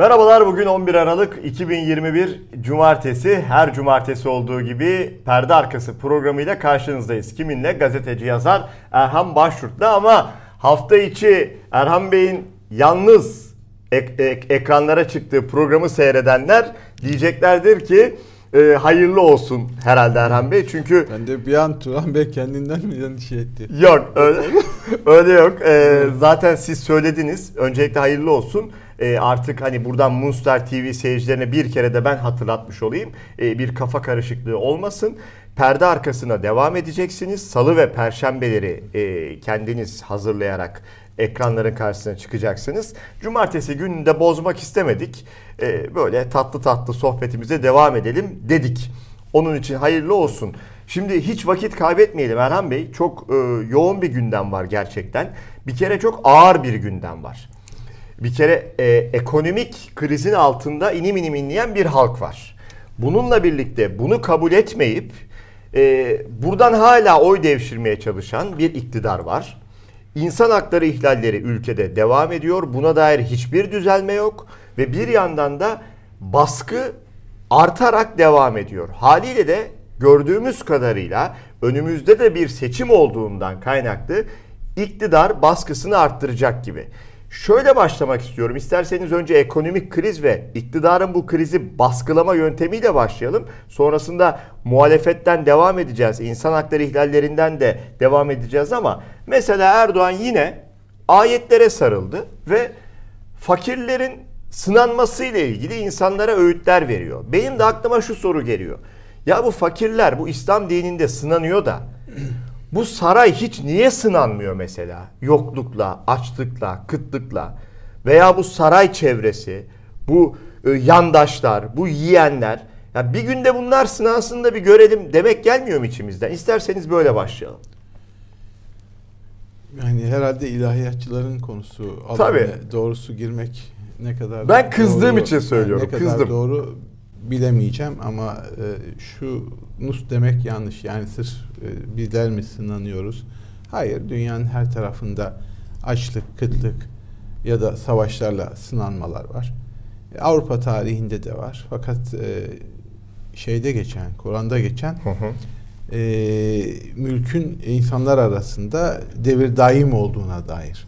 Merhabalar bugün 11 Aralık 2021 Cumartesi. Her cumartesi olduğu gibi perde arkası programıyla karşınızdayız. Kiminle? Gazeteci yazar Erhan Başyurt'la ama hafta içi Erhan Bey'in yalnız ek- ek- ekranlara çıktığı programı seyredenler diyeceklerdir ki e, hayırlı olsun herhalde Erhan Bey. Çünkü Ben de bir an Turan Bey kendinden mi endişe etti? Yok öyle, öyle yok. Ee, zaten siz söylediniz. Öncelikle hayırlı olsun. Ee, artık hani buradan Munster TV seyircilerine bir kere de ben hatırlatmış olayım. Ee, bir kafa karışıklığı olmasın. Perde arkasına devam edeceksiniz. Salı ve perşembeleri e, kendiniz hazırlayarak ekranların karşısına çıkacaksınız. Cumartesi gününü de bozmak istemedik. Ee, böyle tatlı tatlı sohbetimize devam edelim dedik. Onun için hayırlı olsun. Şimdi hiç vakit kaybetmeyelim Erhan Bey. Çok e, yoğun bir gündem var gerçekten. Bir kere çok ağır bir gündem var. Bir kere e, ekonomik krizin altında inim inim inleyen bir halk var. Bununla birlikte bunu kabul etmeyip e, buradan hala oy devşirmeye çalışan bir iktidar var. İnsan hakları ihlalleri ülkede devam ediyor. Buna dair hiçbir düzelme yok ve bir yandan da baskı artarak devam ediyor. Haliyle de gördüğümüz kadarıyla önümüzde de bir seçim olduğundan kaynaklı iktidar baskısını arttıracak gibi. Şöyle başlamak istiyorum. İsterseniz önce ekonomik kriz ve iktidarın bu krizi baskılama yöntemiyle başlayalım. Sonrasında muhalefetten devam edeceğiz. İnsan hakları ihlallerinden de devam edeceğiz ama mesela Erdoğan yine ayetlere sarıldı ve fakirlerin sınanması ile ilgili insanlara öğütler veriyor. Benim de aklıma şu soru geliyor. Ya bu fakirler bu İslam dininde sınanıyor da bu saray hiç niye sınanmıyor mesela? Yoklukla, açlıkla, kıtlıkla veya bu saray çevresi, bu e, yandaşlar, bu yiyenler ya bir günde bunlar sınansın da bir görelim demek gelmiyor mu içimizden? İsterseniz böyle başlayalım. Yani herhalde ilahiyatçıların konusu. Tabii. Doğrusu girmek ne kadar Ben kızdığım için söylüyorum, Ne kadar kızdım. doğru bilemeyeceğim ama e, şu nus demek yanlış. Yani sırf e, bizler mi sınanıyoruz? Hayır, dünyanın her tarafında açlık, kıtlık ya da savaşlarla sınanmalar var. E, Avrupa tarihinde de var. Fakat e, şeyde geçen, Kur'an'da geçen Hı hı. e, mülkün insanlar arasında devir daim olduğuna dair.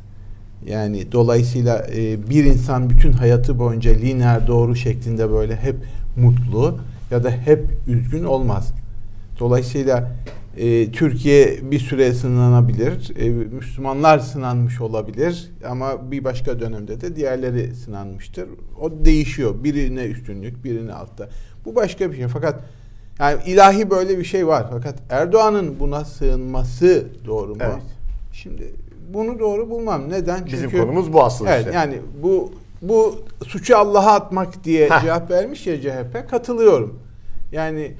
Yani dolayısıyla e, bir insan bütün hayatı boyunca lineer doğru şeklinde böyle hep mutlu ya da hep üzgün olmaz. Dolayısıyla e, Türkiye bir süre sınanabilir, e, Müslümanlar sınanmış olabilir ama bir başka dönemde de diğerleri sınanmıştır. O değişiyor. Birine üstünlük, birine altta. Bu başka bir şey. Fakat yani ilahi böyle bir şey var. Fakat Erdoğan'ın buna sığınması doğru mu? Evet. Şimdi bunu doğru bulmam. Neden? Bizim konumuz bu aslında Evet işte. yani bu bu suçu Allah'a atmak diye Heh. cevap vermiş ya CHP katılıyorum. Yani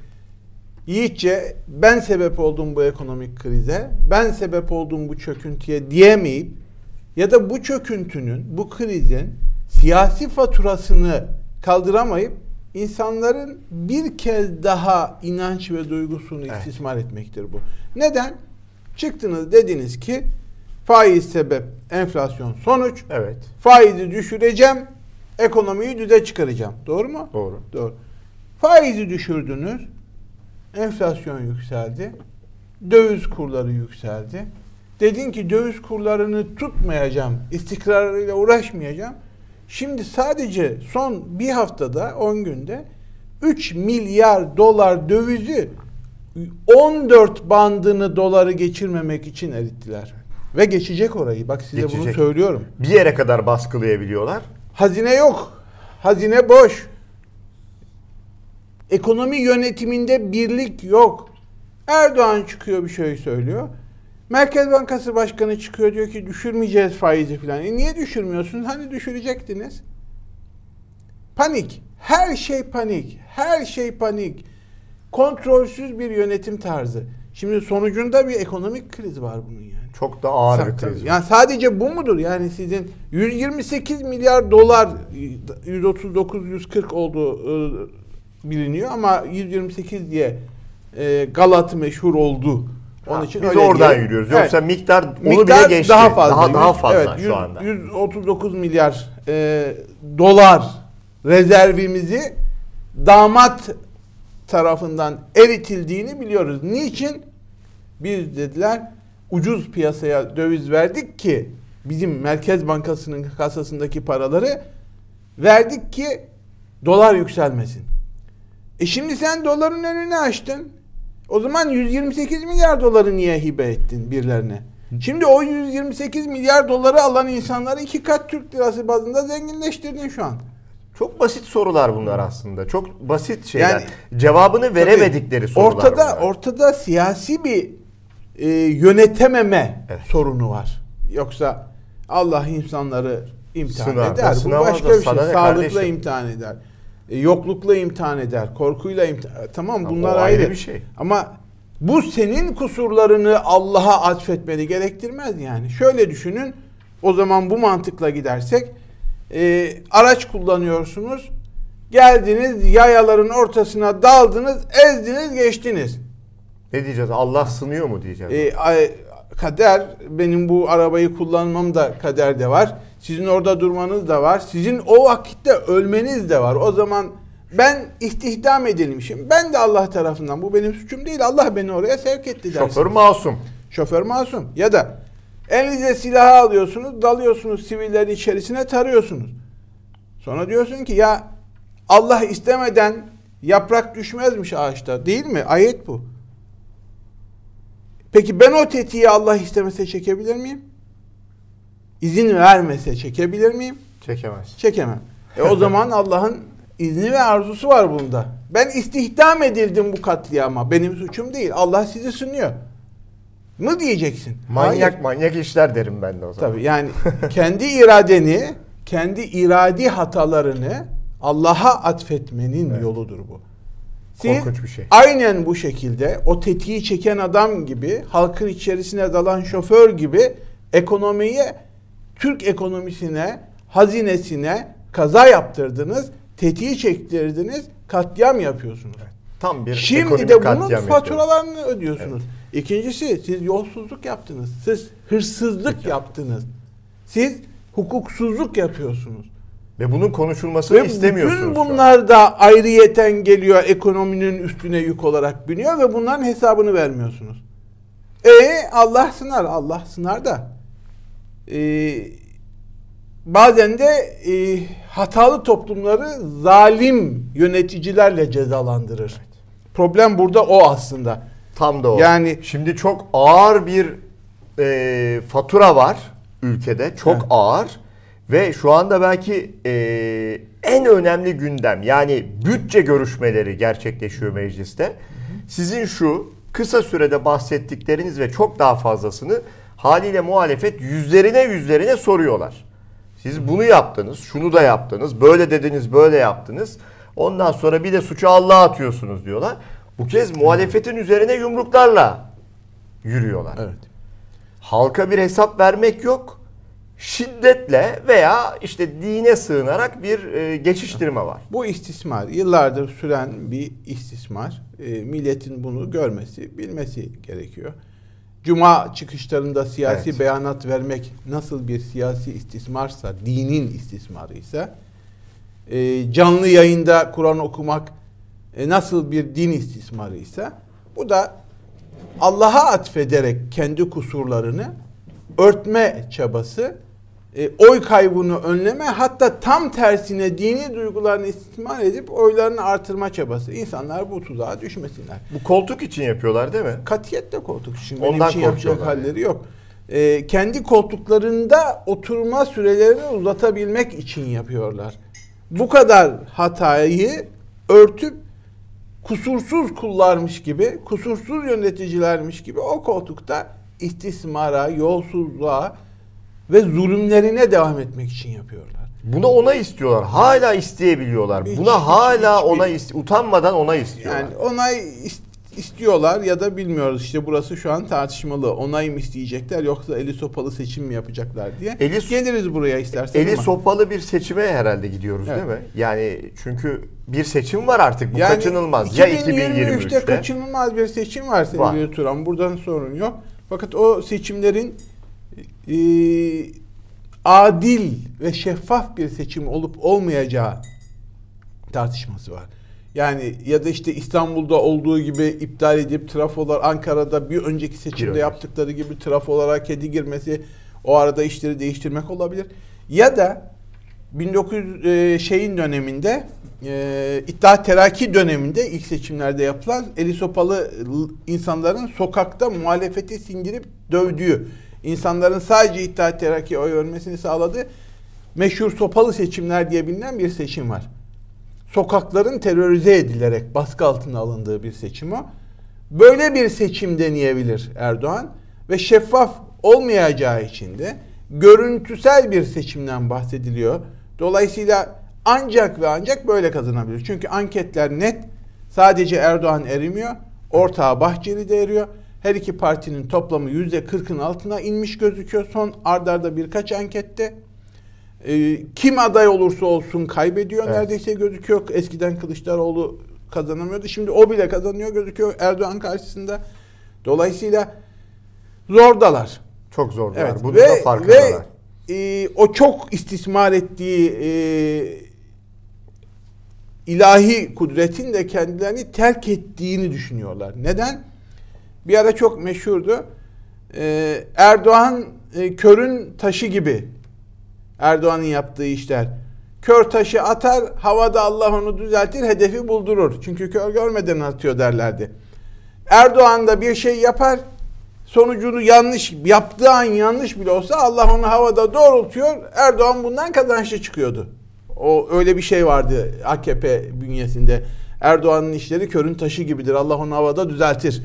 yiğitçe ben sebep oldum bu ekonomik krize, ben sebep oldum bu çöküntüye diyemeyip ya da bu çöküntünün, bu krizin siyasi faturasını kaldıramayıp insanların bir kez daha inanç ve duygusunu Evet. istismar etmektir bu. Neden? Çıktınız dediniz ki faiz sebep, enflasyon sonuç. Evet. Faizi düşüreceğim, ekonomiyi düze çıkaracağım. Doğru mu? Doğru. Doğru. Faizi düşürdünüz, enflasyon yükseldi, döviz kurları yükseldi. Dedin ki döviz kurlarını tutmayacağım, istikrarıyla uğraşmayacağım. Şimdi sadece son bir haftada, 10 günde 3 milyar dolar dövizi 14 bandını doları geçirmemek için erittiler. Ve geçecek orayı. Bak size bunu Geçecek. söylüyorum. Bir yere kadar baskılayabiliyorlar. Hazine yok. Hazine boş. Ekonomi yönetiminde birlik yok. Erdoğan çıkıyor bir şey söylüyor. Merkez Bankası Başkanı çıkıyor diyor ki düşürmeyeceğiz faizi falan. E niye düşürmüyorsunuz? Hani düşürecektiniz? Panik. Her şey panik. Her şey panik. Kontrolsüz bir yönetim tarzı. Şimdi sonucunda bir ekonomik kriz var bunun yani. Çok da ağır bir Sa- kriz. var. Yani sadece bu mudur? Yani sizin 128 milyar dolar 139-140 olduğu e, biliniyor ama 128 diye e, Galat meşhur oldu. Onun Ha, için biz öyle oradan diye- yürüyoruz. Evet. Yoksa miktar onu Miktar bile geçti. daha fazla. Daha, daha fazla evet, şu yüz- anda. 139 milyar e, dolar rezervimizi damat tarafından eritildiğini biliyoruz. Niçin? Biz dediler ucuz piyasaya döviz verdik ki bizim Merkez Bankası'nın kasasındaki paraları verdik ki dolar yükselmesin. E şimdi sen doların önünü açtın. O zaman 128 milyar doları niye hibe ettin birilerine? Şimdi o 128 milyar doları alan insanları iki kat Türk lirası bazında zenginleştirdin şu an. Çok basit sorular bunlar aslında. Çok basit şeyler. Yani- Cevabını veremedikleri sorular Ortada bunlar. ortada siyasi bir e, yönetememe Evet. sorunu var. Yoksa Allah insanları imtihan Sınavda, eder. Bu başka bir şey. Sağlıkla kardeşim? imtihan eder. E, yoklukla imtihan eder. Korkuyla imtihan Tamam Ama bunlar ayrı. ayrı bir şey. Ama bu senin kusurlarını Allah'a atfetmeni gerektirmez yani. Şöyle düşünün. O zaman bu mantıkla gidersek e, araç kullanıyorsunuz. Geldiniz yayaların ortasına daldınız, ezdiniz, geçtiniz. Ne diyeceğiz? Allah sınıyor mu diyeceğiz? E, kader benim bu arabayı kullanmam da kaderde var. Sizin orada durmanız da var. Sizin o vakitte ölmeniz de var. O zaman ben istihdam edilmişim. Ben de Allah tarafından bu benim suçum değil. Allah beni oraya sevk etti dersin. Şoför masum. Şoför masum. Ya da elinize silahı alıyorsunuz, dalıyorsunuz sivillerin içerisine tarıyorsunuz. Sonra diyorsun ki ya Allah istemeden yaprak düşmezmiş ağaçta. Değil mi? Ayet bu. Peki ben o tetiği Allah istemese çekebilir miyim? İzin vermese çekebilir miyim? Çekemez. Çekemem. E o zaman Allah'ın izni ve arzusu var bunda. Ben istihdam edildim bu katliama. Benim suçum değil. Allah sizi sınıyor. Mı diyeceksin? Manyak Hayır. manyak işler derim ben de o zaman. Tabii yani kendi iradeni, kendi iradi hatalarını Allah'a atfetmenin Evet. yoludur bu. Siz Korkunç bir şey. aynen bu şekilde o tetiği çeken adam gibi, halkın içerisine dalan şoför gibi ekonomiye, Türk ekonomisine, hazinesine kaza yaptırdınız, tetiği çektirdiniz, katliam yapıyorsunuz. Tam bir Şimdi de bunun katliam yapıyoruz. faturalarını ödüyorsunuz. İkincisi siz yolsuzluk yaptınız. Siz hırsızlık yaptınız. Siz hukuksuzluk yapıyorsunuz. Ve bunun konuşulmasını Ve istemiyorsunuz. bütün bunlar da ayrıyeten geliyor ekonominin üstüne yük olarak biniyor ve bunların hesabını vermiyorsunuz. E Allah sınar, Allah sınar da e, bazen de e, hatalı toplumları zalim yöneticilerle cezalandırır. Problem burada o aslında. Tam da o. Yani- şimdi çok ağır bir e, fatura var ülkede. Çok Evet. ağır ve şu anda belki e, en önemli gündem yani bütçe görüşmeleri gerçekleşiyor mecliste. Sizin şu kısa sürede bahsettikleriniz ve çok daha fazlasını haliyle muhalefet yüzlerine yüzlerine soruyorlar. Siz bunu yaptınız, şunu da yaptınız, böyle dediniz, böyle yaptınız. Ondan sonra bir de suçu Allah'a atıyorsunuz diyorlar. Bu kez muhalefetin üzerine yumruklarla yürüyorlar. Evet. Halka bir hesap vermek yok. Şiddetle veya işte dine sığınarak bir e, geçiştirme var. Bu istismar, yıllardır süren bir istismar. E, milletin bunu görmesi, bilmesi gerekiyor. Cuma çıkışlarında siyasi Evet. beyanat vermek nasıl bir siyasi istismarsa, dinin istismarıysa, e, canlı yayında Kur'an okumak e, nasıl bir din istismarıysa, bu da Allah'a atfederek kendi kusurlarını örtme çabası, e, oy kaybını önleme hatta tam tersine dini duygularını istismar edip oylarını artırma çabası. İnsanlar bu tuzağa düşmesinler. Bu koltuk için yapıyorlar değil mi? Katiyetle koltuk benim Ondan için yapacak korkuyorlar halleri yok. E, kendi koltuklarında oturma sürelerini uzatabilmek için yapıyorlar. Bu kadar hatayı örtüp kusursuz kullarmış gibi, kusursuz yöneticilermiş gibi o koltukta istismara, yolsuzluğa ve zulümlerine devam etmek için yapıyorlar. Buna ona istiyorlar. Hala isteyebiliyorlar. Hiç- Buna hiç- hala hiçbir- ona ist- utanmadan ona istiyorlar. Yani onay is- istiyorlar ya da bilmiyoruz işte burası şu an tartışmalı. Onay mı isteyecekler yoksa eli sopalı seçim mi yapacaklar diye. Eli- Geliriz buraya istersen Eli ama. sopalı bir seçime herhalde gidiyoruz Evet. değil mi? Yani çünkü bir seçim var artık bu Yani kaçınılmaz. Ya 2023'te 2023'te kaçınılmaz bir seçim var Var. sevgili Turan. Buradan sorun yok. Fakat o seçimlerin e, adil ve şeffaf bir seçim olup olmayacağı tartışması var. Yani ya da işte İstanbul'da olduğu gibi iptal edip trafolar Ankara'da bir önceki seçimde Bir yaptıkları gibi trafolara kedi girmesi o arada işleri değiştirmek olabilir. Ya da 1900 e, şeyin döneminde e, İttihat Terakki döneminde ilk seçimlerde yapılan eli sopalı insanların sokakta muhalefeti sindirip dövdüğü, insanların sadece İttihat Terakki'ye oy vermesini sağladığı meşhur sopalı seçimler diye bilinen bir seçim var. Sokakların terörize edilerek baskı altına alındığı bir seçim o. Böyle bir seçim deneyebilir Erdoğan ve şeffaf olmayacağı için de görüntüsel bir seçimden bahsediliyor. Dolayısıyla ancak ve ancak böyle kazanabilir. Çünkü anketler net. Sadece Erdoğan erimiyor. Ortağı Bahçeli de eriyor. Her iki partinin toplamı yüzde kırkın altına inmiş gözüküyor. Son ardarda birkaç ankette. Ee, kim aday olursa olsun kaybediyor evet. neredeyse gözüküyor. Eskiden Kılıçdaroğlu kazanamıyordu. Şimdi o bile kazanıyor gözüküyor Erdoğan karşısında. Dolayısıyla zordalar. Çok zordalar. Evet. Bunu ve, da farkındalar. Ve e, o çok istismar ettiği e, ilahi kudretin de kendilerini terk ettiğini düşünüyorlar. Neden? Bir ara çok meşhurdu. Ee, Erdoğan e, körün taşı gibi. Erdoğan'ın yaptığı işler. Kör taşı atar, havada Allah onu düzeltir, hedefi buldurur. Çünkü kör görmeden atıyor derlerdi. Erdoğan da bir şey yapar, sonucunu yanlış yaptığı an yanlış bile olsa Allah onu havada doğrultuyor. Erdoğan bundan kazançlı çıkıyordu. O öyle bir şey vardı AKP bünyesinde. Erdoğan'ın işleri körün taşı gibidir. Allah onu havada düzeltir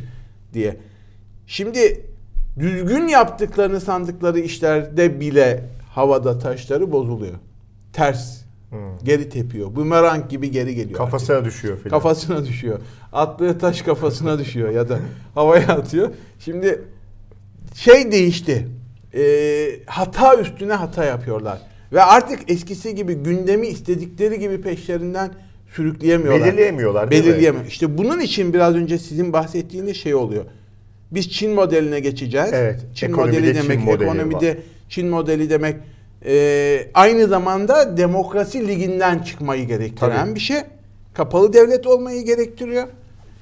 diye. Şimdi düzgün yaptıklarını sandıkları işlerde bile havada taşları bozuluyor. Ters. Hmm. Geri tepiyor. Bumerang gibi geri geliyor. Kafasına artık. düşüyor filan. Kafasına düşüyor. Attığı taş kafasına düşüyor ya da havaya atıyor. Şimdi şey değişti. E, hata üstüne hata yapıyorlar. Ve artık eskisi gibi gündemi istedikleri gibi peşlerinden sürükleyemiyorlar. Belirleyemiyorlar Belirleyemiyor. Mi? İşte bunun için biraz önce sizin bahsettiğiniz şey oluyor. Biz Çin modeline geçeceğiz. Evet. Çin modeli demek, Çin ekonomide var. Çin modeli demek e, aynı zamanda demokrasi liginden çıkmayı gerektiren Tabii. bir şey. Kapalı devlet olmayı gerektiriyor.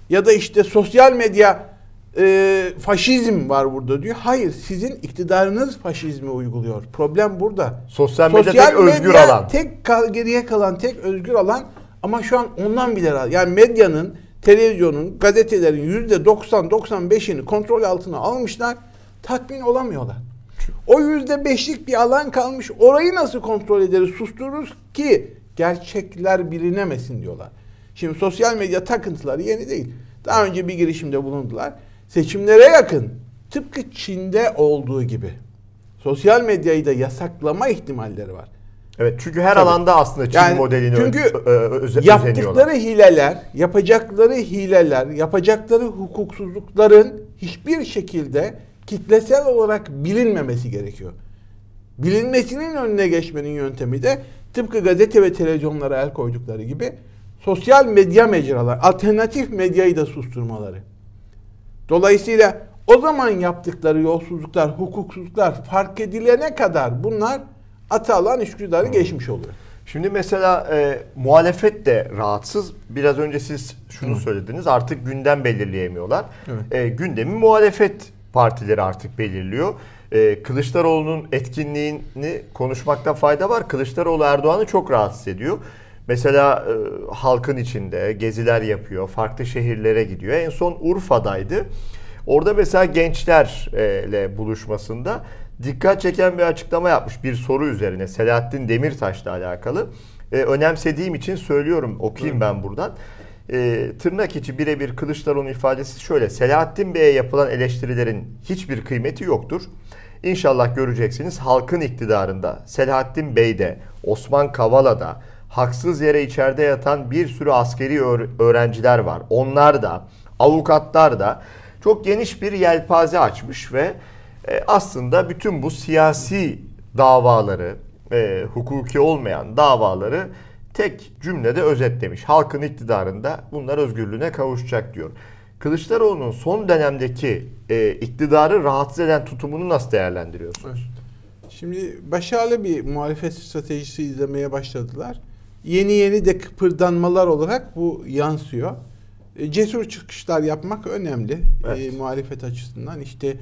Ya da işte sosyal medya e, faşizm var burada diyor. Hayır sizin iktidarınız faşizmi uyguluyor. Problem burada. Sosyal medya Sosyal tek medya özgür alan. Tek kal, geriye kalan tek özgür alan ama şu an ondan bile rahat. Yani medyanın, televizyonun, gazetelerin yüzde 90-95'ini kontrol altına almışlar. Tatmin olamıyorlar. O yüzde beşlik bir alan kalmış. Orayı nasıl kontrol ederiz, sustururuz ki gerçekler bilinemesin diyorlar. Şimdi sosyal medya takıntıları yeni değil. Daha önce bir girişimde bulundular seçimlere yakın tıpkı Çin'de olduğu gibi sosyal medyayı da yasaklama ihtimalleri var. Evet çünkü her Tabii. alanda aslında Çin yani, modelini çünkü ö- yaptıkları hileler, yapacakları hileler, yapacakları hukuksuzlukların hiçbir şekilde kitlesel olarak bilinmemesi gerekiyor. Bilinmesinin önüne geçmenin yöntemi de tıpkı gazete ve televizyonlara el koydukları gibi sosyal medya mecralar, alternatif medyayı da susturmaları. Dolayısıyla o zaman yaptıkları yolsuzluklar, hukuksuzluklar fark edilene kadar bunlar Atalan iktidarı geçmiş oluyor. Şimdi mesela e, muhalefet de rahatsız. Biraz önce siz şunu Hı. söylediniz. Artık gündem belirleyemiyorlar. Evet. E, gündemi muhalefet partileri artık belirliyor. E, Kılıçdaroğlu'nun etkinliğini konuşmakta fayda var. Kılıçdaroğlu Erdoğan'ı çok rahatsız ediyor. Mesela e, halkın içinde geziler yapıyor, farklı şehirlere gidiyor. En son Urfa'daydı. Orada mesela gençlerle buluşmasında dikkat çeken bir açıklama yapmış bir soru üzerine Selahattin Demirtaş'la alakalı. E, önemsediğim için söylüyorum okuyayım ben buradan. E, tırnak içi birebir Kılıçdaroğlu ifadesi şöyle. Selahattin Bey'e yapılan eleştirilerin hiçbir kıymeti yoktur. İnşallah göreceksiniz halkın iktidarında Selahattin Bey'de, Osman Kavala'da, haksız yere içeride yatan bir sürü askeri öğrenciler var. Onlar da, avukatlar da çok geniş bir yelpaze açmış ve e, aslında bütün bu siyasi davaları, e, hukuki olmayan davaları tek cümlede özetlemiş. Halkın iktidarında bunlar özgürlüğüne kavuşacak diyor. Kılıçdaroğlu'nun son dönemdeki e, iktidarı rahatsız eden tutumunu nasıl değerlendiriyorsunuz? Şimdi başarılı bir muhalefet stratejisi izlemeye başladılar. yeni yeni de kıpırdanmalar olarak bu yansıyor. E, cesur çıkışlar yapmak önemli evet. e, muhalefet açısından. İşte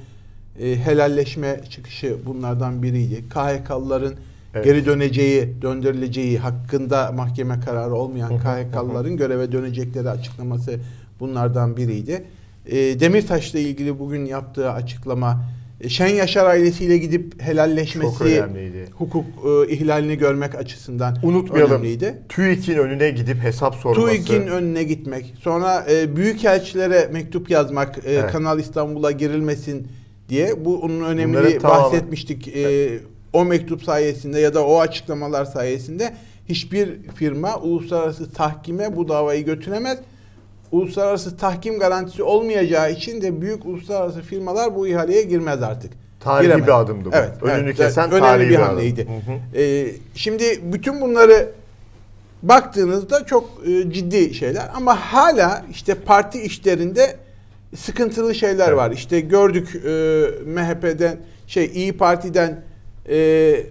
e, helalleşme çıkışı bunlardan biriydi. KHK'lıların evet. geri döneceği, döndürüleceği hakkında mahkeme kararı olmayan KHK'lıların göreve dönecekleri açıklaması bunlardan biriydi. E, Demirtaş'la ilgili bugün yaptığı açıklama e, Şen Yaşar ailesiyle gidip helalleşmesi, hukuk e, ihlalini görmek açısından Unutmayalım, önemliydi. TÜİK'in önüne gidip hesap sorması. TÜİK'in önüne gitmek. Sonra e, büyükelçilere mektup yazmak, e, evet. Kanal İstanbul'a girilmesin diye. Bu onun önemli Bunları bahsetmiştik. E, evet. O mektup sayesinde ya da o açıklamalar sayesinde hiçbir firma uluslararası tahkime bu davayı götüremez uluslararası tahkim garantisi olmayacağı için de büyük uluslararası firmalar bu ihaleye girmez artık. Tarihi Giremez. bir adımdı bu. Evet, Önünü evet, kesen önemli tarihi bir hamleydi. Ee, şimdi bütün bunları baktığınızda çok e, ciddi şeyler ama hala işte parti işlerinde sıkıntılı şeyler evet. var. İşte gördük e, MHP'den şey İyi Parti'den e,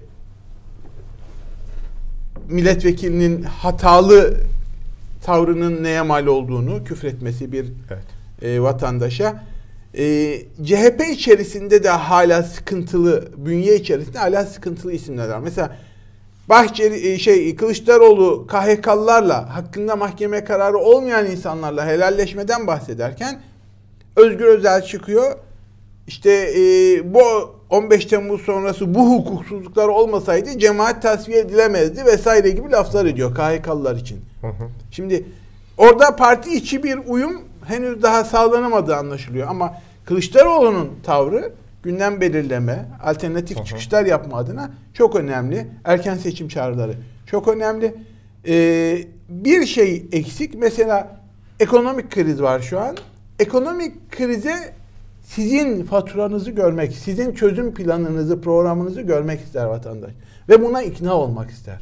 milletvekilinin hatalı tavrının neye mal olduğunu küfretmesi bir evet. e, vatandaşa. E, CHP içerisinde de hala sıkıntılı, bünye içerisinde hala sıkıntılı isimler var. Mesela Bahçeli e, şey Kılıçdaroğlu KHK'lılarla hakkında mahkeme kararı olmayan insanlarla helalleşmeden bahsederken Özgür Özel çıkıyor. İşte e, bu 15 Temmuz sonrası bu hukuksuzluklar olmasaydı cemaat tasfiye edilemezdi vesaire gibi laflar ediyor KHK'lılar için. Hı hı. Şimdi orada parti içi bir uyum henüz daha sağlanamadığı anlaşılıyor ama Kılıçdaroğlu'nun tavrı gündem belirleme, alternatif hı hı. çıkışlar yapma adına çok önemli. Erken seçim çağrıları çok önemli. Ee, bir şey eksik. Mesela ekonomik kriz var şu an. Ekonomik krize sizin faturanızı görmek, sizin çözüm planınızı, programınızı görmek ister vatandaş. Ve buna ikna olmak ister.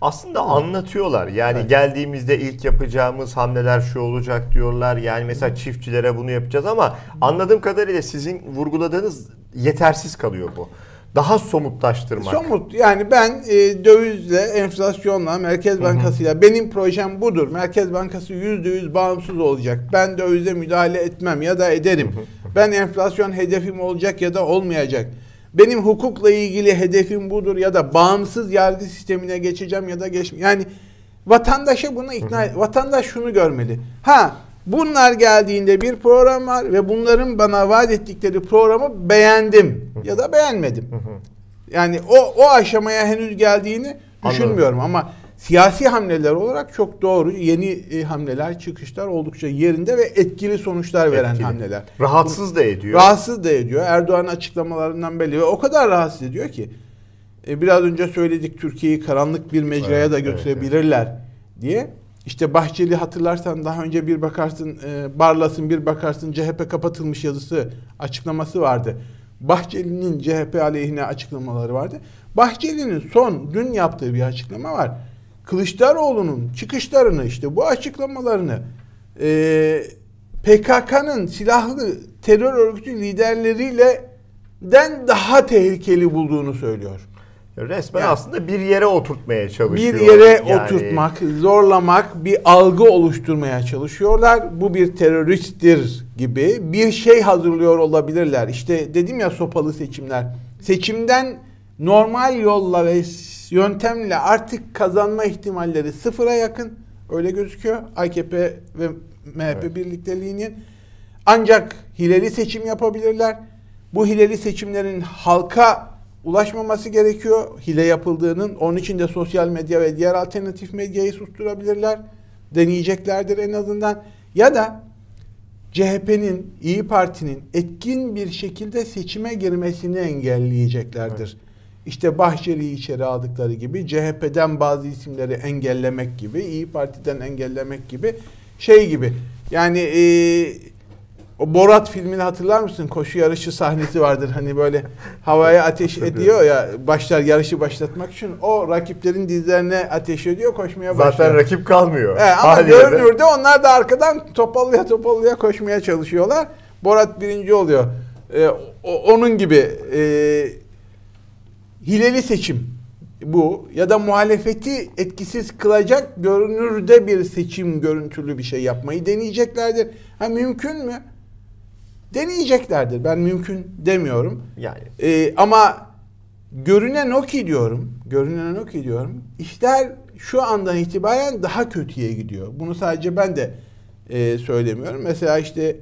Aslında anlatıyorlar. Yani evet. geldiğimizde ilk yapacağımız hamleler şu olacak diyorlar. Yani mesela çiftçilere bunu yapacağız ama anladığım kadarıyla sizin vurguladığınız yetersiz kalıyor bu daha somutlaştırmak. Somut yani ben e, dövizle, enflasyonla, Merkez Bankası'yla hı hı. benim projem budur. Merkez Bankası yüzde yüz bağımsız olacak. Ben dövize müdahale etmem ya da ederim. Hı hı. Ben enflasyon hedefim olacak ya da olmayacak. Benim hukukla ilgili hedefim budur ya da bağımsız yargı sistemine geçeceğim ya da geçmeyeceğim. Yani vatandaşa bunu ikna vatandaş şunu görmeli. Ha Bunlar geldiğinde bir program var ve bunların bana vaat ettikleri programı beğendim ya da beğenmedim. Yani o o aşamaya henüz geldiğini düşünmüyorum Anladım. ama siyasi hamleler olarak çok doğru yeni e, hamleler, çıkışlar oldukça yerinde ve etkili sonuçlar veren etkili. hamleler. Rahatsız da ediyor. Rahatsız da ediyor. Erdoğan açıklamalarından belli ve o kadar rahatsız ediyor ki e, biraz önce söyledik Türkiye'yi karanlık bir mecraya evet, da götürebilirler evet, evet. diye. İşte Bahçeli hatırlarsan daha önce bir bakarsın e, Barlas'ın bir bakarsın CHP kapatılmış yazısı açıklaması vardı. Bahçeli'nin CHP aleyhine açıklamaları vardı. Bahçeli'nin son dün yaptığı bir açıklama var. Kılıçdaroğlu'nun çıkışlarını işte bu açıklamalarını e, PKK'nın silahlı terör örgütü liderleriyle den daha tehlikeli bulduğunu söylüyor. Resmen yani, aslında bir yere oturtmaya çalışıyor. Bir yere yani. oturtmak, zorlamak, bir algı oluşturmaya çalışıyorlar. Bu bir teröristtir gibi bir şey hazırlıyor olabilirler. İşte dedim ya sopalı seçimler. Seçimden normal yolla ve yöntemle artık kazanma ihtimalleri sıfıra yakın. Öyle gözüküyor. AKP ve MHP evet. birlikteliğinin. Ancak hileli seçim yapabilirler. Bu hileli seçimlerin halka ulaşmaması gerekiyor. Hile yapıldığının. Onun için de sosyal medya ve diğer alternatif medyayı susturabilirler. Deneyeceklerdir en azından. Ya da CHP'nin, İyi Parti'nin etkin bir şekilde seçime girmesini engelleyeceklerdir. Evet. İşte Bahçeli'yi içeri aldıkları gibi, CHP'den bazı isimleri engellemek gibi, İyi Parti'den engellemek gibi, şey gibi. Yani e, o Borat filmini hatırlar mısın? Koşu yarışı sahnesi vardır. Hani böyle havaya ateş ediyor ya başlar yarışı başlatmak için. O rakiplerin dizlerine ateş ediyor koşmaya başlıyor. Zaten rakip kalmıyor. Evet, ama görünürde onlar da arkadan topallıya topallıya koşmaya çalışıyorlar. Borat birinci oluyor. Ee, o, onun gibi e, hileli seçim bu ya da muhalefeti etkisiz kılacak görünürde bir seçim görüntülü bir şey yapmayı deneyeceklerdir. Ha mümkün mü? Deneyeceklerdir. Ben mümkün demiyorum. Yani Ee, ama görünen o ki diyorum, görünen o ki diyorum, işler şu andan itibaren daha kötüye gidiyor. Bunu sadece ben de e, söylemiyorum. Mesela işte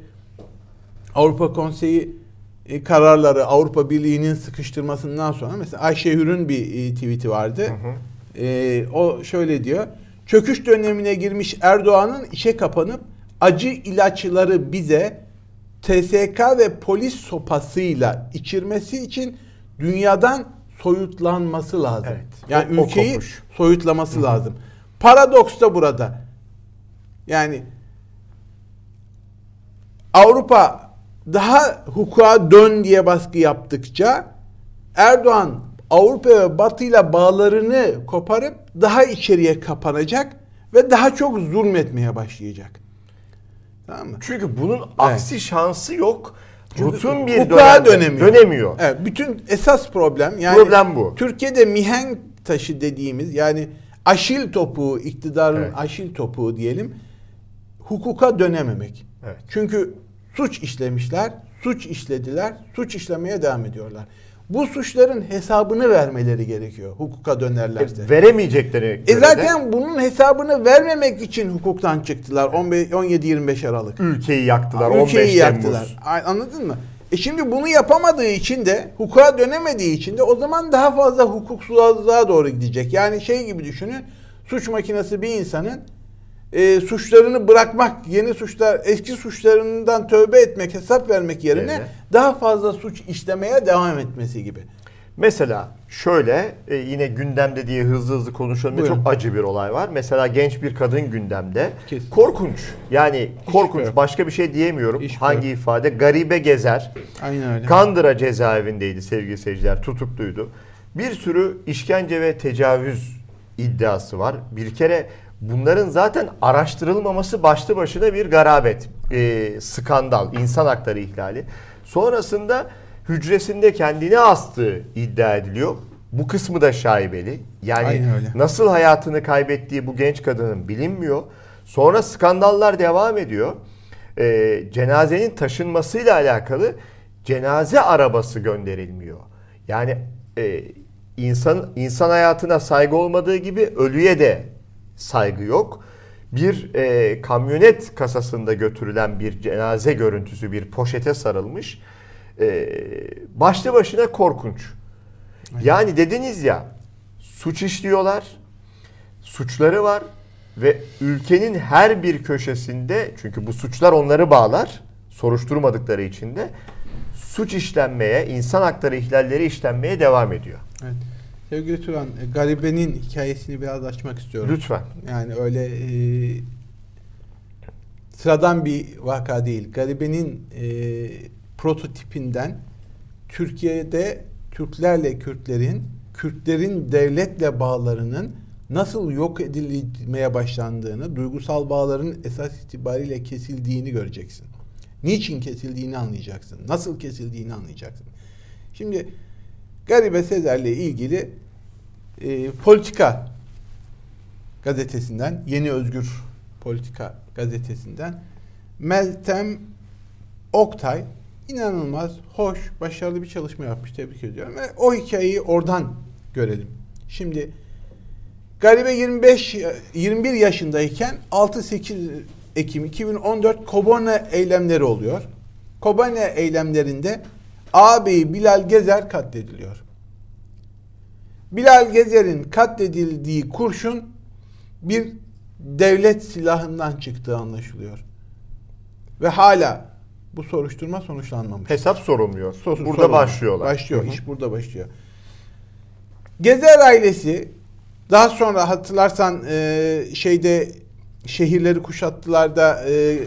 Avrupa Konseyi e, kararları Avrupa Birliği'nin sıkıştırmasından sonra mesela Ayşe Hür'ün bir e, tweet'i vardı. E, o şöyle diyor. Çöküş dönemine girmiş Erdoğan'ın işe kapanıp acı ilaçları bize TSK ve polis sopasıyla içirmesi için dünyadan soyutlanması lazım. Evet. Yani O- o ülkeyi kopuş. soyutlaması lazım. Paradoks da burada. Yani Avrupa daha hukuka dön diye baskı yaptıkça Erdoğan Avrupa ve Batı ile bağlarını koparıp daha içeriye kapanacak ve daha çok zulmetmeye başlayacak. Tamam mı? çünkü bunun aksi şansı yok. Bütün bir Hukuka dönemde dönemiyor. dönemiyor. Evet, bütün esas problem yani Problem bu. Türkiye'de mihenk taşı dediğimiz yani aşil topuğu, iktidarın Evet. aşil topuğu diyelim hukuka dönememek. Evet. Çünkü suç işlemişler, suç işlediler, suç işlemeye devam ediyorlar. Bu suçların hesabını vermeleri gerekiyor hukuka dönerlerse. E, veremeyecekleri E zaten bunun hesabını vermemek için hukuktan çıktılar 15 17-25 Aralık. de ülkeyi yaktılar. 15 Ülkeyi Temmuz. yaktılar. Anladın mı? E şimdi bunu yapamadığı için de hukuka dönemediği için de o zaman daha fazla hukuksuzluğa doğru gidecek. Yani şey gibi düşünün. Suç makinesi bir insanın e, suçlarını bırakmak, yeni suçlar, eski suçlarından tövbe etmek, hesap vermek yerine Yerine. daha fazla suç işlemeye devam etmesi gibi. Mesela şöyle e, yine gündemde diye hızlı hızlı konuşalım. Buyurun. Çok acı bir olay var. Mesela genç bir kadın gündemde. Kesin. Korkunç. Yani korkunç. yok. Başka bir şey diyemiyorum. Hiç Hangi ifade? Garibe gezer. Aynen öyle. Kandıra cezaevindeydi sevgili seyirciler. Tutukluydu. Bir sürü işkence ve tecavüz iddiası var. Bir kere bunların zaten araştırılmaması başlı başına bir garabet, e, skandal, insan hakları ihlali. Sonrasında hücresinde kendini astığı iddia ediliyor. Bu kısmı da şaibeli. Yani nasıl hayatını kaybettiği bu genç kadının bilinmiyor. Sonra skandallar devam ediyor. Ee, cenazenin taşınmasıyla alakalı cenaze arabası gönderilmiyor. Yani e, insan insan hayatına saygı olmadığı gibi ölüye de saygı yok. Bir e, kamyonet kasasında götürülen bir cenaze görüntüsü bir poşete sarılmış. E, başlı başına korkunç. Yani dediniz ya suç işliyorlar, suçları var ve ülkenin her bir köşesinde çünkü bu suçlar onları bağlar soruşturmadıkları için de suç işlenmeye, insan hakları ihlalleri işlenmeye devam ediyor. Evet. Sevgili Turan, e, Garibe'nin hikayesini biraz açmak istiyorum. Lütfen. Yani öyle e, sıradan bir vaka değil. Garibe'nin e, prototipinden Türkiye'de Türklerle Kürtlerin, Kürtlerin devletle bağlarının nasıl yok edilmeye başlandığını, duygusal bağların esas itibariyle kesildiğini göreceksin. Niçin kesildiğini anlayacaksın. Nasıl kesildiğini anlayacaksın. Şimdi Garibe Sezer'le ilgili e, politika gazetesinden, Yeni Özgür Politika gazetesinden Meltem Oktay inanılmaz hoş, başarılı bir çalışma yapmış. Tebrik ediyorum. Ve o hikayeyi oradan görelim. Şimdi Garibe 25 21 yaşındayken 6-8 Ekim 2014 Kobane eylemleri oluyor. Kobane eylemlerinde ağabeyi Bilal Gezer katlediliyor. Bilal Gezer'in katledildiği kurşun bir devlet silahından çıktığı anlaşılıyor. Ve hala bu soruşturma sonuçlanmamış. Hesap sorulmuyor. Sos- Burada sorun. başlıyorlar. Başlıyor. Hı hı. iş burada başlıyor. Gezer ailesi daha sonra hatırlarsan e, şeyde şehirleri kuşattılar da e,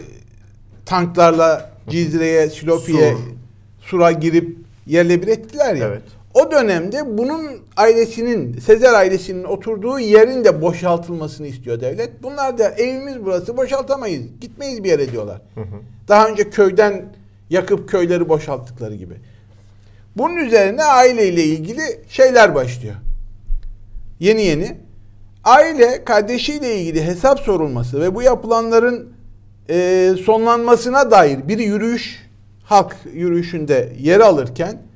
tanklarla Cizre'ye, Silopi'ye, Sur. Sur'a girip yerle bir ettiler ya. Evet. O dönemde bunun ailesinin, Sezer ailesinin oturduğu yerin de boşaltılmasını istiyor devlet. Bunlar da evimiz burası boşaltamayız, gitmeyiz bir yere diyorlar. Daha önce köyden yakıp köyleri boşalttıkları gibi. Bunun üzerine aileyle ilgili şeyler başlıyor. Yeni yeni. Aile kardeşiyle ilgili hesap sorulması ve bu yapılanların e, sonlanmasına dair bir yürüyüş halk yürüyüşünde yer alırken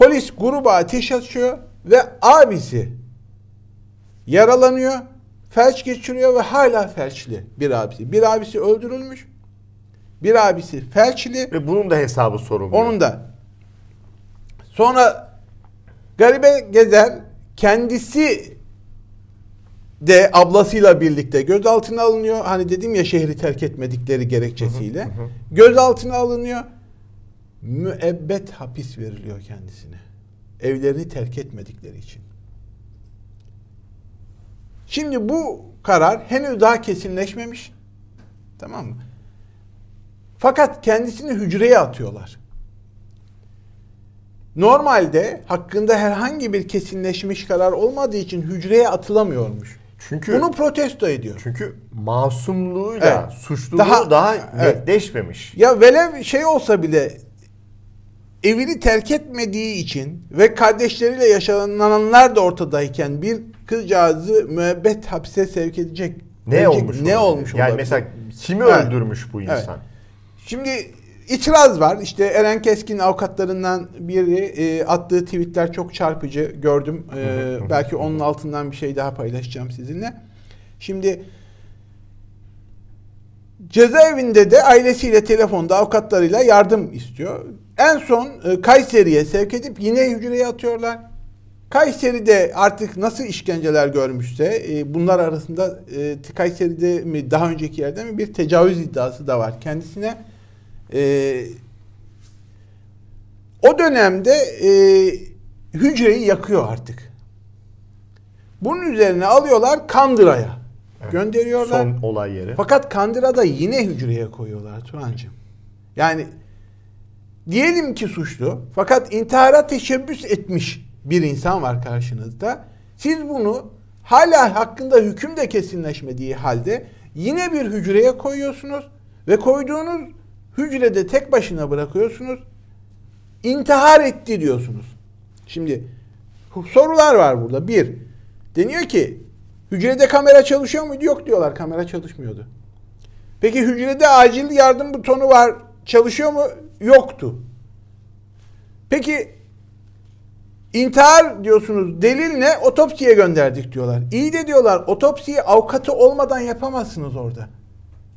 polis gruba ateş açıyor ve abisi yaralanıyor, felç geçiriyor ve hala felçli bir abisi. Bir abisi öldürülmüş, bir abisi felçli. Ve bunun da hesabı sorulmuyor. Onun da. Sonra garibe gezer kendisi de ablasıyla birlikte gözaltına alınıyor. Hani dedim ya şehri terk etmedikleri gerekçesiyle. Gözaltına alınıyor. Müebbet hapis veriliyor kendisine. Evlerini terk etmedikleri için. Şimdi bu karar henüz daha kesinleşmemiş. Tamam mı? Fakat kendisini hücreye atıyorlar. Normalde hakkında herhangi bir kesinleşmiş karar olmadığı için hücreye atılamıyormuş. Çünkü Bunu protesto ediyor. çünkü masumluğuyla Evet. suçluluğu Daha- daha, evet. netleşmemiş. Ya velev şey olsa bile evini terk etmediği için ve kardeşleriyle yaşananlar da ortadayken bir kızcağızı müebbet hapse sevk edecek. Ne edecek- olmuş? Ne olabilir? olmuş Yani olabilir? mesela kimi Evet. öldürmüş bu Evet. insan? Şimdi itiraz var. İşte Eren Keskin avukatlarından biri e, attığı tweetler çok çarpıcı gördüm. E, belki onun altından bir şey daha paylaşacağım sizinle. Şimdi cezaevinde de ailesiyle telefonda avukatlarıyla yardım istiyor. En son e, Kayseri'ye sevk edip yine hücreye atıyorlar. Kayseri'de artık nasıl işkenceler görmüşse e, bunlar arasında e, Kayseri'de mi daha önceki yerde mi bir tecavüz iddiası da var kendisine. E, o dönemde e, hücreyi yakıyor artık. Bunun üzerine alıyorlar Kandıra'ya gönderiyorlar. Son olay yeri. Fakat Kandıra'da yine hücreye koyuyorlar Turancığım. Yani diyelim ki suçlu fakat intihara teşebbüs etmiş bir insan var karşınızda. Siz bunu hala hakkında hüküm de kesinleşmediği halde yine bir hücreye koyuyorsunuz ve koyduğunuz hücrede tek başına bırakıyorsunuz. İntihar etti diyorsunuz. Şimdi sorular var burada. Bir, deniyor ki hücrede kamera çalışıyor muydu? Yok diyorlar kamera çalışmıyordu. Peki hücrede acil yardım butonu var. Çalışıyor mu? Yoktu. Peki intihar diyorsunuz. Delil ne? Otopsiye gönderdik diyorlar. İyi de diyorlar otopsiyi avukatı olmadan yapamazsınız orada.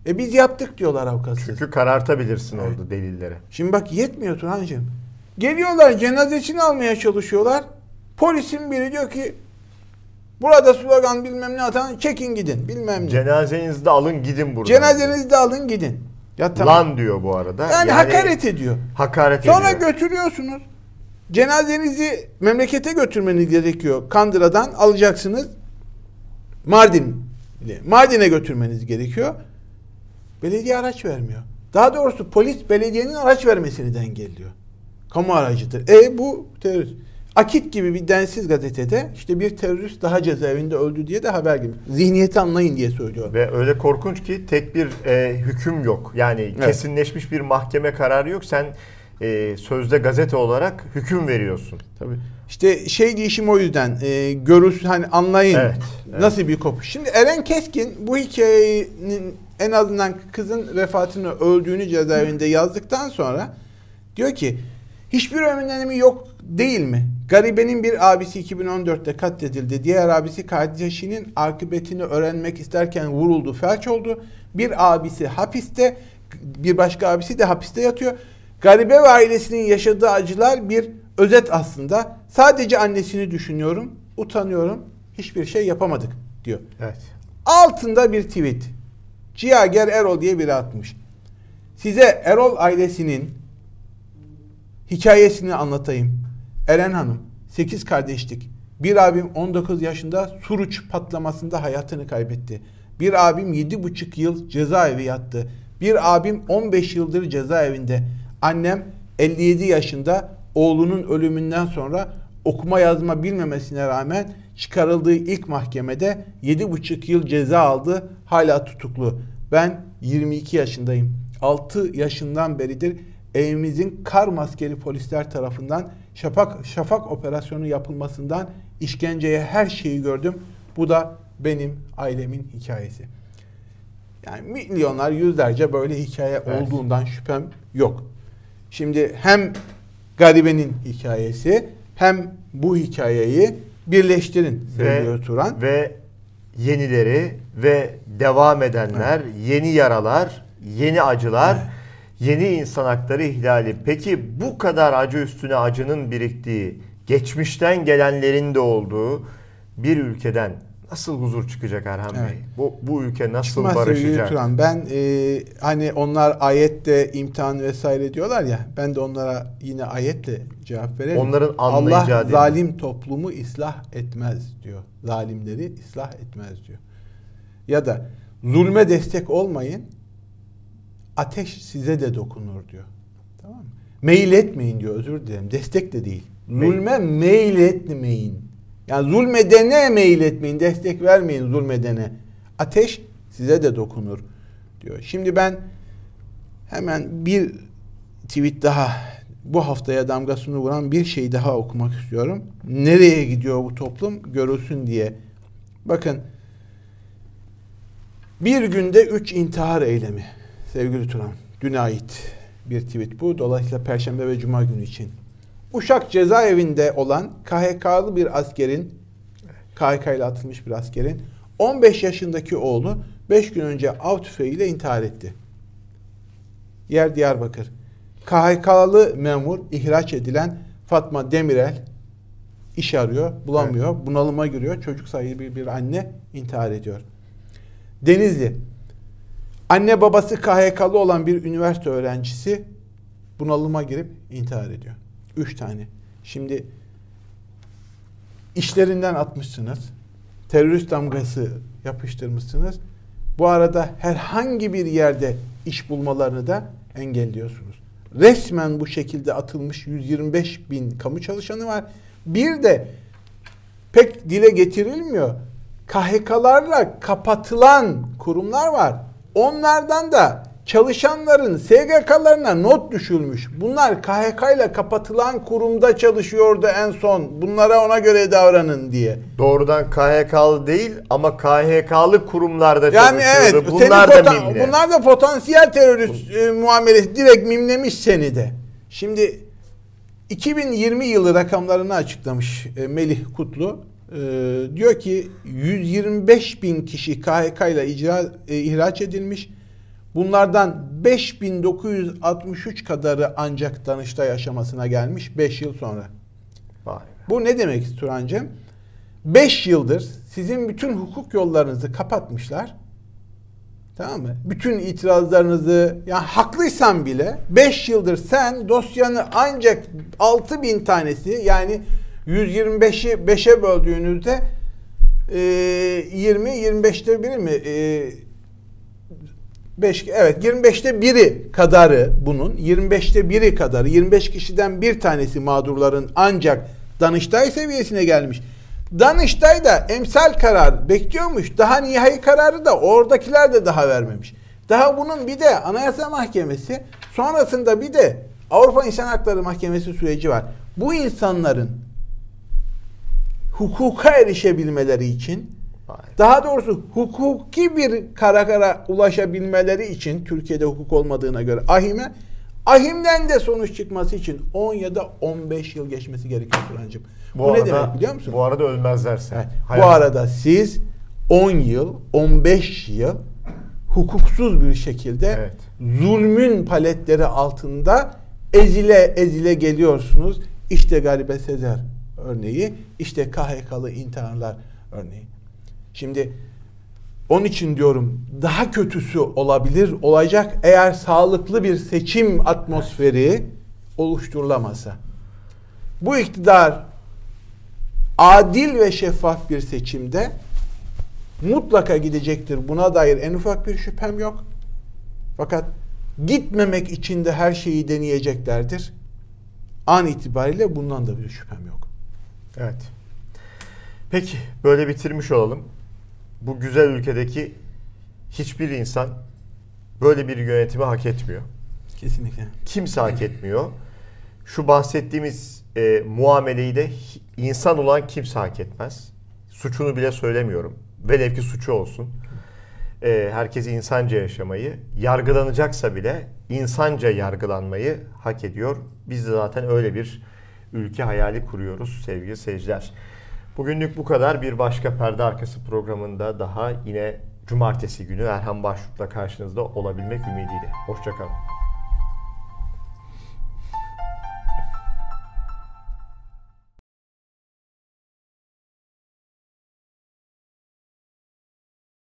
E biz yaptık diyorlar avukatsız. Çünkü karartabilirsin orada delilleri. Şimdi bak yetmiyor Turhan'cığım. Geliyorlar cenazesini almaya çalışıyorlar. Polisin biri diyor ki burada slogan bilmem ne atan çekin gidin bilmem ne. Cenazenizi de alın gidin buradan. Cenazenizi de alın gidin. Ya tamam. Lan diyor bu arada. yani, hakaret ediyor. Hakaret Sonra ediyor. götürüyorsunuz. Cenazenizi memlekete götürmeniz gerekiyor. Kandıra'dan alacaksınız. Mardin. Mardin'e götürmeniz gerekiyor. Belediye araç vermiyor. Daha doğrusu polis belediyenin araç vermesini engelliyor. Kamu aracıdır. E bu terörist. Akit gibi bir densiz gazetede işte bir terörist daha cezaevinde öldü diye de haber gibi. Zihniyeti anlayın diye söylüyorum. Ve öyle korkunç ki tek bir e, hüküm yok. Yani kesinleşmiş bir mahkeme kararı yok. Sen e, sözde gazete olarak hüküm veriyorsun. Tabii. İşte şey diyişim o yüzden e, görürsün hani anlayın Evet, evet. nasıl bir kopuş. Şimdi Eren Keskin bu hikayenin en azından kızın vefatını öldüğünü cezaevinde yazdıktan sonra diyor ki hiçbir önemi yok değil mi? Garibenin bir abisi 2014'te katledildi. Diğer abisi kardeşinin akıbetini öğrenmek isterken vuruldu, felç oldu. Bir abisi hapiste, bir başka abisi de hapiste yatıyor. Garibe ve ailesinin yaşadığı acılar bir özet aslında. Sadece annesini düşünüyorum, utanıyorum, hiçbir şey yapamadık diyor. Evet. Altında bir tweet. Cihager Erol diye biri atmış. Size Erol ailesinin hikayesini anlatayım. Eren Hanım 8 kardeşlik. Bir abim 19 yaşında Suruç patlamasında hayatını kaybetti. Bir abim 7,5 yıl cezaevi yattı. Bir abim 15 yıldır cezaevinde. Annem 57 yaşında oğlunun ölümünden sonra okuma yazma bilmemesine rağmen çıkarıldığı ilk mahkemede 7,5 yıl ceza aldı. Hala tutuklu. Ben 22 yaşındayım. 6 yaşından beridir evimizin kar maskeli polisler tarafından şafak, şafak operasyonu yapılmasından işkenceye her şeyi gördüm. Bu da benim ailemin hikayesi. Yani milyonlar, yüzlerce böyle hikaye evet. olduğundan şüphem yok. Şimdi hem garibenin hikayesi hem bu hikayeyi birleştirin sevgili Turan. Ve yenileri ve devam edenler, evet. yeni yaralar, yeni acılar, evet. Yeni insan hakları ihlali. Peki bu kadar acı üstüne acının biriktiği, geçmişten gelenlerin de olduğu bir ülkeden nasıl huzur çıkacak Erhan evet. Bey? Bu, bu ülke nasıl Çıkmaz barışacak? Turan. Ben e, hani onlar ayette imtihan vesaire diyorlar ya ben de onlara yine ayetle cevap verelim. Onların Allah zalim toplumu ıslah etmez diyor. Zalimleri ıslah etmez diyor. Ya da zulme destek olmayın ateş size de dokunur diyor. Tamam mı? Meyil etmeyin diyor özür dilerim. Destek de değil. Zulme meyil etmeyin. Yani zulmedene meyil etmeyin, destek vermeyin zulmedene. Ateş size de dokunur diyor. Şimdi ben hemen bir tweet daha bu haftaya damgasını vuran bir şey daha okumak istiyorum. Nereye gidiyor bu toplum görülsün diye. Bakın bir günde üç intihar eylemi sevgili Turan. Düne ait bir tweet bu. Dolayısıyla Perşembe ve Cuma günü için. Uşak cezaevinde olan KHK'lı bir askerin KHK ile atılmış bir askerin 15 yaşındaki oğlu 5 gün önce av tüfeğiyle intihar etti. Yer Diyarbakır. KHK'lı memur ihraç edilen Fatma Demirel iş arıyor, bulamıyor, evet. bunalıma giriyor. Çocuk sahibi bir anne intihar ediyor. Denizli. Anne babası KHK'lı olan bir üniversite öğrencisi bunalıma girip intihar ediyor. Üç tane. Şimdi işlerinden atmışsınız. Terörist damgası yapıştırmışsınız. Bu arada herhangi bir yerde iş bulmalarını da engelliyorsunuz. Resmen bu şekilde atılmış 125 bin kamu çalışanı var. Bir de pek dile getirilmiyor. KHK'larla kapatılan kurumlar var. Onlardan da çalışanların SGK'larına not düşülmüş. Bunlar KHK ile kapatılan kurumda çalışıyordu en son. Bunlara ona göre davranın diye. Doğrudan KHK'lı değil ama KHK'lı kurumlarda yani çalışıyordu. Evet, bunlar da mimle. Bunlar da potansiyel terörist e, muamelesi direkt mimlemiş seni de. Şimdi 2020 yılı rakamlarını açıklamış e, Melih Kutlu. E, diyor ki 125 bin kişi KHK ile icra, e, ihraç edilmiş. Bunlardan 5963 kadarı ancak Danıştay aşamasına gelmiş 5 yıl sonra. Vay Bu ne demek Turancığım? 5 yıldır sizin bütün hukuk yollarınızı kapatmışlar. Tamam mı? Bütün itirazlarınızı yani haklıysan bile 5 yıldır sen dosyanı ancak 6000 tanesi yani 125'i 5'e böldüğünüzde e, 20 25'te biri mi? E, 5 evet 25'te biri kadarı bunun 25'te biri kadarı 25 kişiden bir tanesi mağdurların ancak Danıştay seviyesine gelmiş. Danıştay da emsal karar bekliyormuş. Daha nihai kararı da oradakiler de daha vermemiş. Daha bunun bir de Anayasa Mahkemesi sonrasında bir de Avrupa İnsan Hakları Mahkemesi süreci var. Bu insanların hukuka erişebilmeleri için daha doğrusu hukuki bir karakara ulaşabilmeleri için Türkiye'de hukuk olmadığına göre ahime ahimden de sonuç çıkması için 10 ya da 15 yıl geçmesi gerekiyor Kur'ancığım. Bu, bu arada, ne demek biliyor musun? Bu arada ölmezlerse. Evet. Bu arada siz 10 yıl, 15 yıl hukuksuz bir şekilde evet. zulmün paletleri altında ezile ezile geliyorsunuz. İşte Garibe Sezer örneği, işte KHK'lı intiharlar örneği. Şimdi onun için diyorum daha kötüsü olabilir, olacak eğer sağlıklı bir seçim atmosferi oluşturulamasa. Bu iktidar adil ve şeffaf bir seçimde mutlaka gidecektir. Buna dair en ufak bir şüphem yok. Fakat gitmemek için de her şeyi deneyeceklerdir. An itibariyle bundan da bir şüphem yok. Evet. Peki böyle bitirmiş olalım bu güzel ülkedeki hiçbir insan böyle bir yönetimi hak etmiyor. Kesinlikle. Kimse hak etmiyor. Şu bahsettiğimiz e, muameleyi de insan olan kimse hak etmez. Suçunu bile söylemiyorum. Velev ki suçu olsun. E, herkes insanca yaşamayı, yargılanacaksa bile insanca yargılanmayı hak ediyor. Biz de zaten öyle bir ülke hayali kuruyoruz sevgili seyirciler. Bugünlük bu kadar. Bir başka perde arkası programında daha yine cumartesi günü Erhan Başluk'la karşınızda olabilmek ümidiyle. Hoşçakalın.